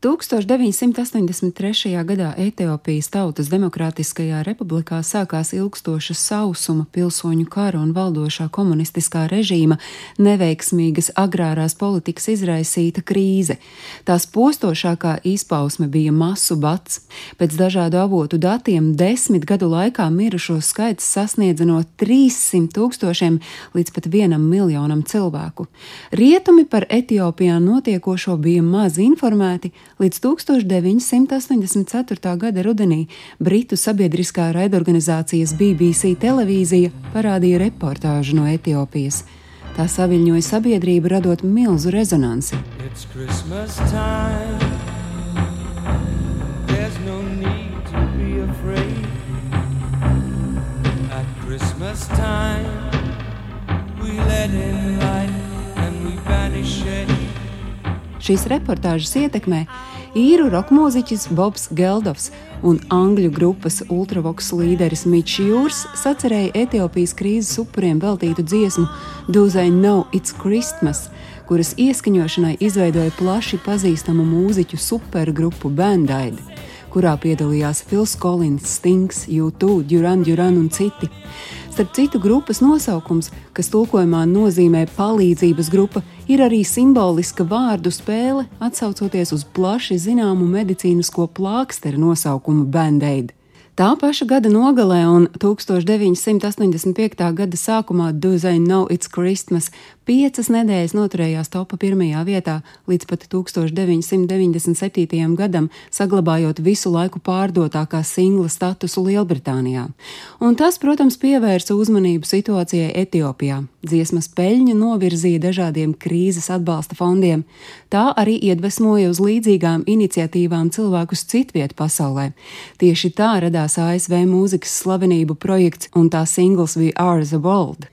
1983. gadā Etiopijas Tautas Demokrātiskajā republikā sākās ilgstoša sausuma, pilsoņu kara un valdošā komunistiskā režīma neveiksmīgas agrārās politikas izraisīta krīze. Tās postošākā izpausme bija masu bats. Pēc dažādu avotu datiem desmit gadu laikā mirušo skaits sasniedza no 300 tūkstošiem līdz pat vienam miljonam cilvēku. Rietumi par Etiopijā notiekošo bija maz informēti, Līdz 1984. gada rudenī Britu sabiedriskā raidorganizācijas BBC televīzija parādīja reportāžu no Etiopijas. Tā saviņoja sabiedrību, radot milzu rezonansi. No Christmas time, Šīs reportāžas ietekmē īru roka mūziķis Bobs Geldovs un angļu grupas ultravoks līderis Mičs Jūrs sacerēja Etiopijas krīzes upuriem veltītu dziesmu Do They Know It's Christmas, kuras ieskaņošanai izveidoja plaši pazīstamu mūziķu supergrupu Bandaid kurā piedalījās Fils Collins, Stings, U2, Duran Duran un citi. Starp citu, grupas nosaukums, kas tulkojumā nozīmē palīdzības grupa, ir arī simboliska vārdu spēle, atsaucoties uz plaši zināmu medicīnisko plāksteru nosaukumu Band-Aid. Tā paša gada nogalē un 1985. gada sākumā Do They Know It's Christmas piecas nedēļas noturējās topa pirmajā vietā līdz pat 1997. gadam, saglabājot visu laiku pārdotākā singla statusu Lielbritānijā. Un tas, protams, pievērsa uzmanību situācijai Etiopijā. Dziesmas peļņu novirzīja dažādiem krīzes atbalsta fondiem. Tā arī iedvesmoja uz līdzīgām iniciatīvām cilvēkus citviet pasaulē. Tieši tā radās ASV mūzikas slavenību projekts un tā singls We Are the World.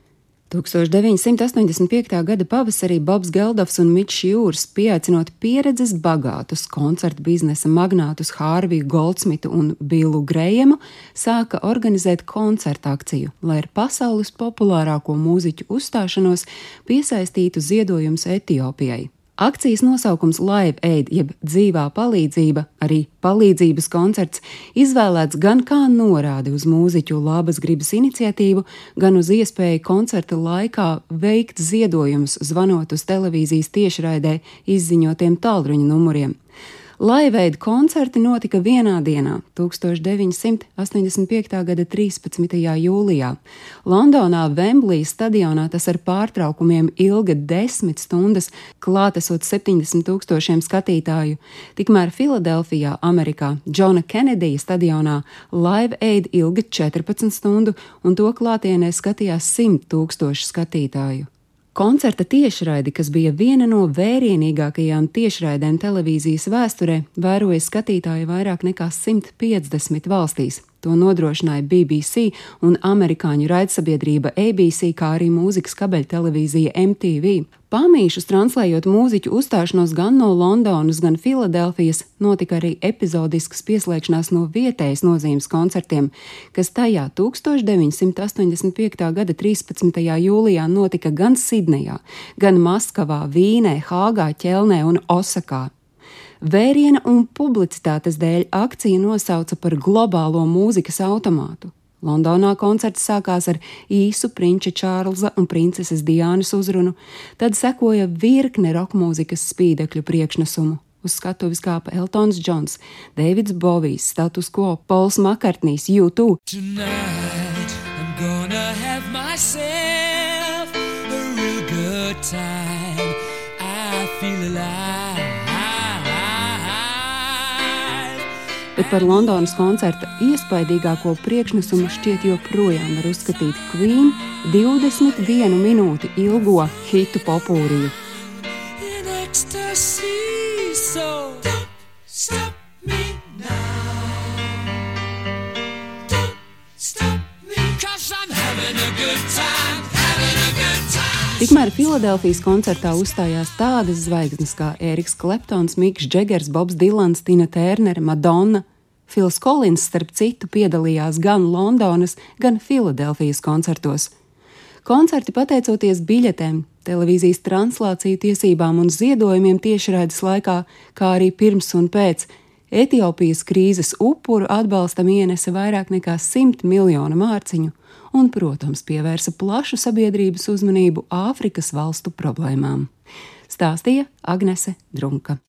1985. gada pavasarī Bobs Geldofs un Mičs Jūrs pieaicinot pieredzes bagātus koncertu biznesa magnātus Hārviju Goldsmitu un Bilu Grējemu, sāka organizēt koncertu akciju, lai ar pasaules populārāko mūziķu uzstāšanos piesaistītu ziedojumus Etiopijai. Akcijas nosaukums Live Aid, jeb dzīvā palīdzība, arī palīdzības koncerts, izvēlēts gan kā norāde uz mūziķu labas gribas iniciatīvu, gan uz iespēju koncerta laikā veikt ziedojumus, zvanot uz televīzijas tiešraidē izziņotiem tālruņa numuriem. Laiveida koncerti notika vienā dienā, 1985. gada 13. jūlijā. Londonā Vemblīs stadionā tas ar pārtraukumiem ilga desmit stundas, klātesot 70 tūkstošiem skatītāju. Tikmēr Filadelfijā, Amerikā, Džona Kenedija stadionā Live Aid ilga 14 stundu, un to klātienē skatījās 100 tūkstoši skatītāju. Koncerta tiešraidi, kas bija viena no vērienīgākajām tiešraidēm televīzijas vēsturē, vēroja skatītāju vairāk nekā 150 valstīs. To nodrošināja BBC un amerikāņu raidsabiedrība ABC, kā arī mūzikas kabeļtelevīzija MTV. Pamīšus translējot mūziķu uzstāšanos gan no Londonas, gan Filadelfijas, notika arī epizodisks pieslēgšanās no vietējas nozīmes koncertiem, kas tajā 1985. gada 13. jūlijā notika gan Sidnejā, gan Maskavā, Vīnē, Hāgā, Ķelnē un Osakā. Vēriena un publicitātes dēļ akciju nosauca par globālo mūzikas automātu. Londonā koncerts sākās ar īsu prinča Čārlza un princeses Diānas uzrunu, tad sekoja virkne rokmūzikas spīdekļu priekšnesumu. Uz skatuves kāpa Eltons Džons, Deivids Bovijs, Status Quo, Pols Makartnīs, U2. Tonight, bet par Londonas koncerta iespaidīgāko priekšnesumu šķiet joprojām var uzskatīt Queen 21 minūti ilgo hitu popūriju. Tikmēr Filadelfijas koncertā uzstājās tādas zvaigznes kā Eriks Kleptons, Mikls Džegers, Bobs Dilans, Tina Tērnere, Madonna. Fils Kolins, starp citu, piedalījās gan Londonas, gan Filadelfijas koncertos. Koncerti, pateicoties biļetēm, televīzijas translāciju tiesībām un ziedojumiem tiešraides laikā, kā arī pirms un pēc. Etiopijas krīzes upuru atbalstam ienesa vairāk nekā 100 miljonu mārciņu un, protams, pievērsa plašu sabiedrības uzmanību Āfrikas valstu problēmām. Stāstīja Agnese Drunka.